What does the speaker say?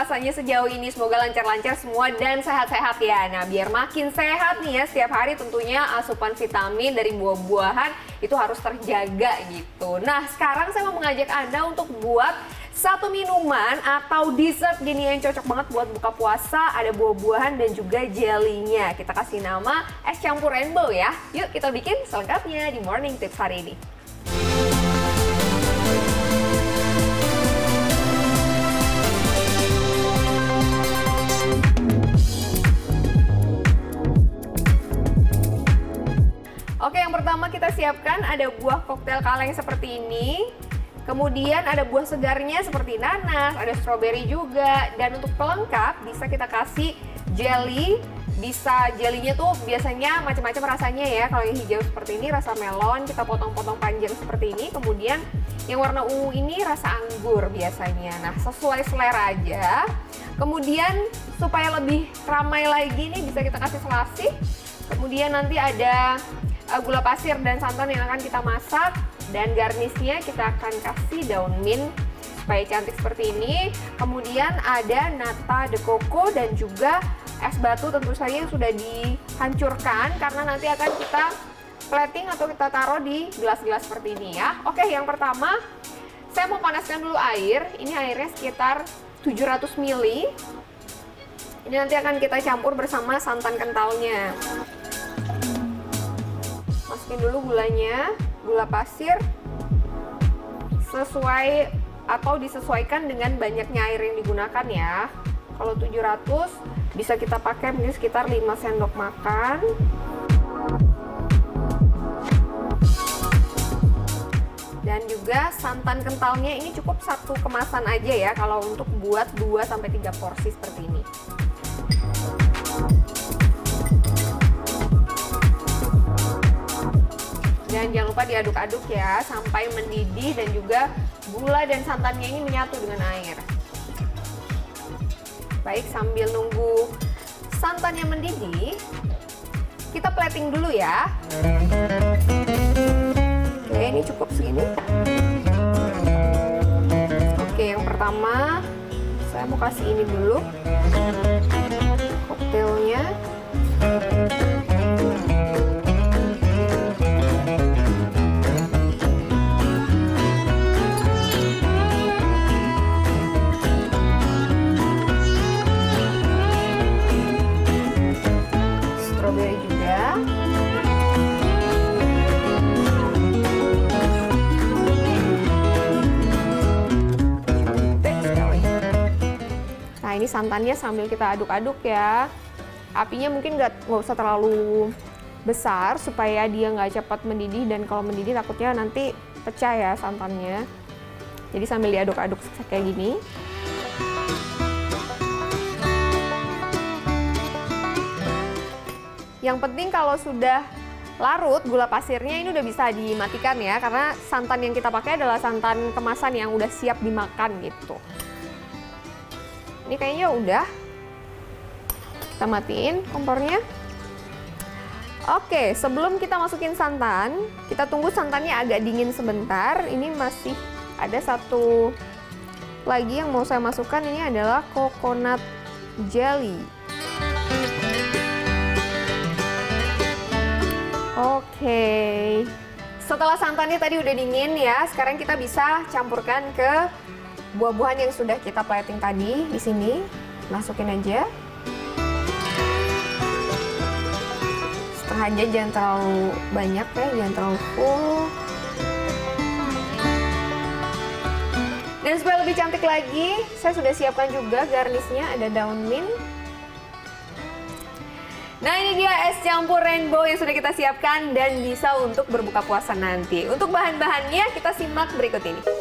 puasanya sejauh ini? Semoga lancar-lancar semua dan sehat-sehat ya. Nah, biar makin sehat nih ya setiap hari tentunya asupan vitamin dari buah-buahan itu harus terjaga gitu. Nah, sekarang saya mau mengajak Anda untuk buat satu minuman atau dessert gini yang cocok banget buat buka puasa. Ada buah-buahan dan juga jellynya. Kita kasih nama es campur rainbow ya. Yuk kita bikin selengkapnya di Morning Tips hari ini. Pertama kita siapkan ada buah koktail kaleng seperti ini. Kemudian ada buah segarnya seperti nanas, ada stroberi juga. Dan untuk pelengkap bisa kita kasih jelly. Bisa jellynya tuh biasanya macam-macam rasanya ya. Kalau yang hijau seperti ini rasa melon, kita potong-potong panjang seperti ini. Kemudian yang warna ungu ini rasa anggur biasanya. Nah, sesuai selera aja. Kemudian supaya lebih ramai lagi nih bisa kita kasih selasih. Kemudian nanti ada uh, gula pasir dan santan yang akan kita masak dan garnisnya kita akan kasih daun mint supaya cantik seperti ini. Kemudian ada nata de coco dan juga es batu tentu saja yang sudah dihancurkan karena nanti akan kita plating atau kita taruh di gelas-gelas seperti ini ya. Oke, yang pertama saya mau panaskan dulu air. Ini airnya sekitar 700 ml. Ini nanti akan kita campur bersama santan kentalnya masukin dulu gulanya, gula pasir sesuai atau disesuaikan dengan banyaknya air yang digunakan ya. Kalau 700 bisa kita pakai mungkin sekitar 5 sendok makan. Dan juga santan kentalnya ini cukup satu kemasan aja ya kalau untuk buat 2 sampai 3 porsi seperti ini. Dan jangan lupa diaduk-aduk ya sampai mendidih dan juga gula dan santannya ini menyatu dengan air. Baik, sambil nunggu santannya mendidih, kita plating dulu ya. Oke, ini cukup segini. Oke, yang pertama saya mau kasih ini dulu. Koktailnya. Nah ini santannya sambil kita aduk-aduk ya. Apinya mungkin nggak nggak usah terlalu besar supaya dia nggak cepat mendidih dan kalau mendidih takutnya nanti pecah ya santannya. Jadi sambil diaduk-aduk kayak gini. Yang penting kalau sudah larut gula pasirnya ini udah bisa dimatikan ya karena santan yang kita pakai adalah santan kemasan yang udah siap dimakan gitu. Ini kayaknya udah. Kita matiin kompornya. Oke, sebelum kita masukin santan, kita tunggu santannya agak dingin sebentar. Ini masih ada satu lagi yang mau saya masukkan ini adalah coconut jelly. Oke. Setelah santannya tadi udah dingin ya, sekarang kita bisa campurkan ke buah-buahan yang sudah kita plating tadi di sini. Masukin aja. Setengah aja jangan terlalu banyak ya, jangan terlalu full. Dan supaya lebih cantik lagi, saya sudah siapkan juga garnisnya ada daun mint. Nah ini dia es campur rainbow yang sudah kita siapkan dan bisa untuk berbuka puasa nanti. Untuk bahan-bahannya kita simak berikut ini.